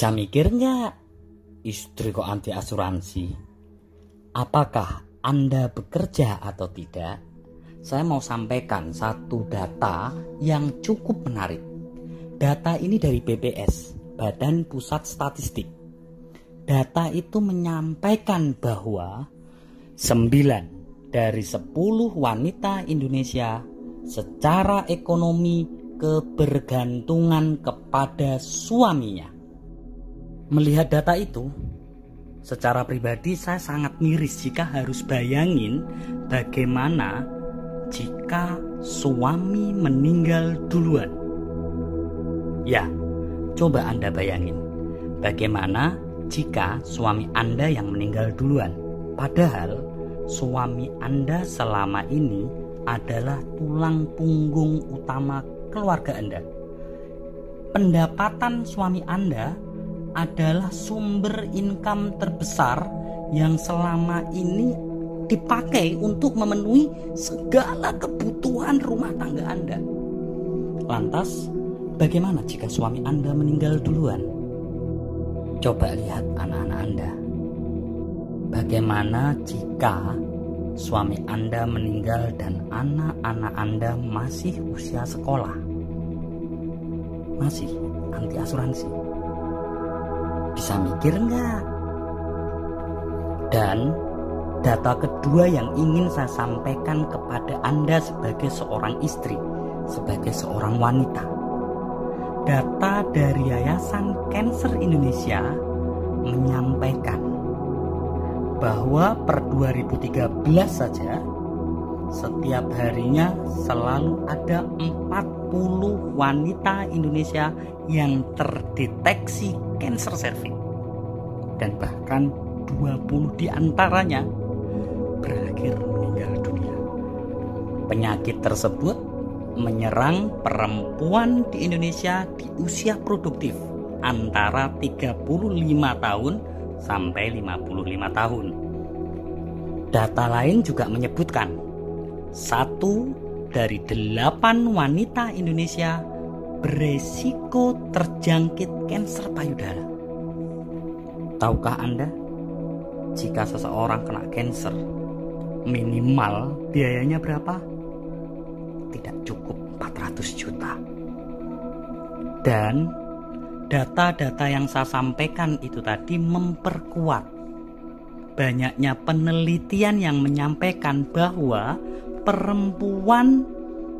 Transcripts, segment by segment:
Bisa mikir nggak? Istri kok anti asuransi? Apakah Anda bekerja atau tidak? Saya mau sampaikan satu data yang cukup menarik. Data ini dari BPS, Badan Pusat Statistik. Data itu menyampaikan bahwa 9 dari 10 wanita Indonesia secara ekonomi kebergantungan kepada suaminya. Melihat data itu, secara pribadi saya sangat miris jika harus bayangin bagaimana jika suami meninggal duluan. Ya, coba Anda bayangin bagaimana jika suami Anda yang meninggal duluan. Padahal suami Anda selama ini adalah tulang punggung utama keluarga Anda. Pendapatan suami Anda adalah sumber income terbesar yang selama ini dipakai untuk memenuhi segala kebutuhan rumah tangga Anda. Lantas, bagaimana jika suami Anda meninggal duluan? Coba lihat anak-anak Anda. Bagaimana jika suami Anda meninggal dan anak-anak Anda masih usia sekolah? Masih anti asuransi. Bisa mikir nggak? Dan data kedua yang ingin saya sampaikan kepada Anda sebagai seorang istri, sebagai seorang wanita. Data dari Yayasan Cancer Indonesia menyampaikan bahwa per 2013 saja setiap harinya selalu ada 40 wanita Indonesia yang terdeteksi kanker serviks dan bahkan 20 di antaranya berakhir meninggal dunia. Penyakit tersebut menyerang perempuan di Indonesia di usia produktif antara 35 tahun sampai 55 tahun. Data lain juga menyebutkan satu dari delapan wanita Indonesia beresiko terjangkit kanker payudara. Tahukah Anda, jika seseorang kena kanker, minimal biayanya berapa? Tidak cukup 400 juta. Dan data-data yang saya sampaikan itu tadi memperkuat banyaknya penelitian yang menyampaikan bahwa perempuan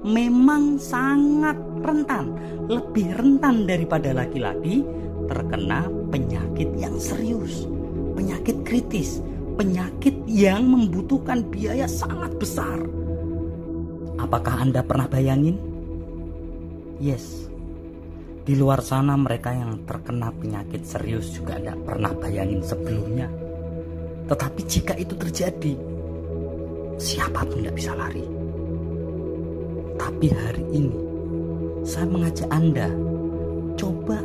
memang sangat rentan, lebih rentan daripada laki-laki terkena penyakit yang serius, penyakit kritis, penyakit yang membutuhkan biaya sangat besar. Apakah Anda pernah bayangin? Yes. Di luar sana mereka yang terkena penyakit serius juga tidak pernah bayangin sebelumnya. Tetapi jika itu terjadi, siapa pun tidak bisa lari. Tapi hari ini, saya mengajak Anda, coba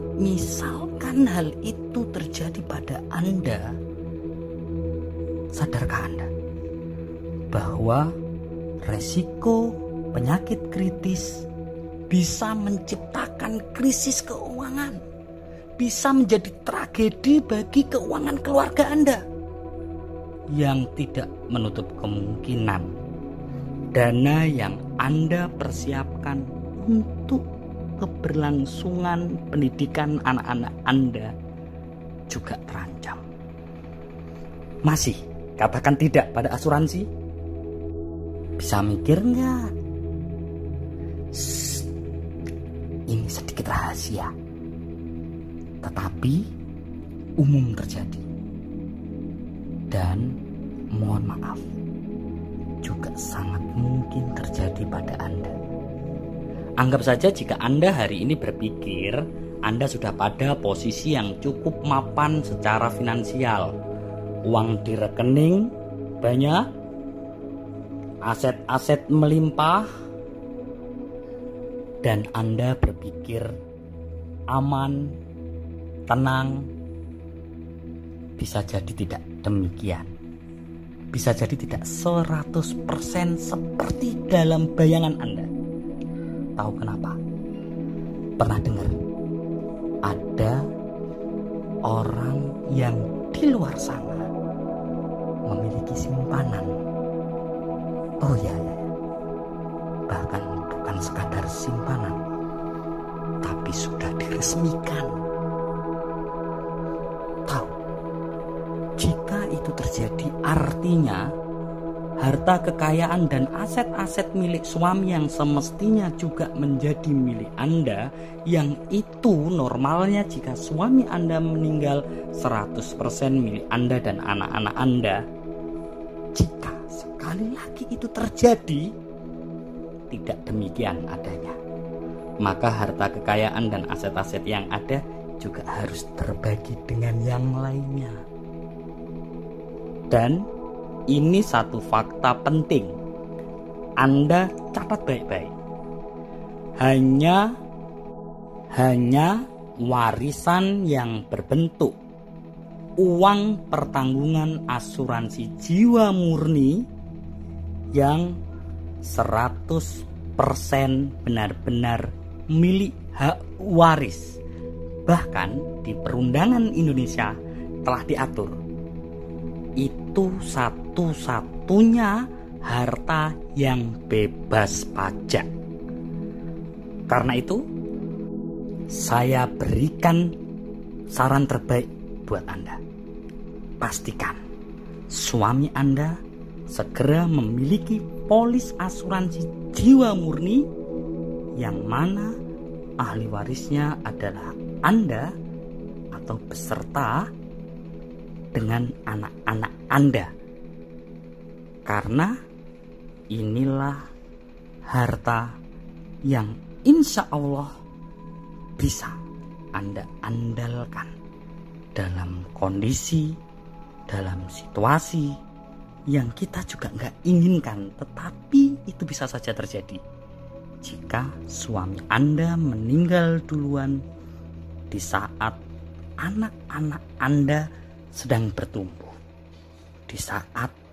misalkan hal itu terjadi pada Anda, sadarkah Anda? Bahwa resiko penyakit kritis bisa menciptakan krisis keuangan, bisa menjadi tragedi bagi keuangan keluarga Anda. Yang tidak menutup kemungkinan. Dana yang Anda persiapkan untuk keberlangsungan pendidikan anak-anak Anda juga terancam. Masih katakan tidak pada asuransi? Bisa mikir nggak? Ini sedikit rahasia, tetapi umum terjadi dan mohon maaf juga sangat mungkin terjadi pada Anda. Anggap saja jika Anda hari ini berpikir Anda sudah pada posisi yang cukup mapan secara finansial. Uang di rekening banyak, aset-aset melimpah, dan Anda berpikir aman, tenang, bisa jadi tidak demikian. Bisa jadi tidak 100% seperti dalam bayangan Anda. Tahu kenapa? Pernah dengar? Ada orang yang di luar sana memiliki simpanan. Oh ya, ya, bahkan bukan sekadar simpanan, tapi sudah diresmikan. Tahu, jika itu terjadi, artinya harta kekayaan dan aset-aset milik suami yang semestinya juga menjadi milik Anda yang itu normalnya jika suami Anda meninggal 100% milik Anda dan anak-anak Anda. Jika sekali lagi itu terjadi tidak demikian adanya. Maka harta kekayaan dan aset-aset yang ada juga harus terbagi dengan yang lainnya. Dan ini satu fakta penting. Anda catat baik-baik. Hanya hanya warisan yang berbentuk uang pertanggungan asuransi jiwa murni yang 100% benar-benar milik hak waris. Bahkan di perundangan Indonesia telah diatur itu satu-satunya harta yang bebas pajak. Karena itu, saya berikan saran terbaik buat Anda. Pastikan suami Anda segera memiliki polis asuransi jiwa murni yang mana ahli warisnya adalah Anda atau peserta dengan anak-anak Anda. Karena inilah harta yang insya Allah bisa Anda andalkan dalam kondisi, dalam situasi yang kita juga nggak inginkan, tetapi itu bisa saja terjadi jika suami Anda meninggal duluan di saat anak-anak Anda sedang bertumbuh. Di saat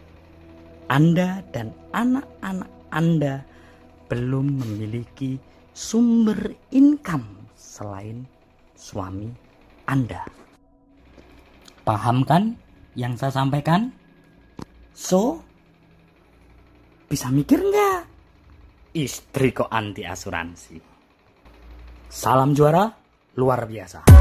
Anda dan anak-anak Anda belum memiliki sumber income selain suami Anda. Paham kan yang saya sampaikan? So, bisa mikir nggak? Istri kok anti asuransi? Salam juara, luar biasa.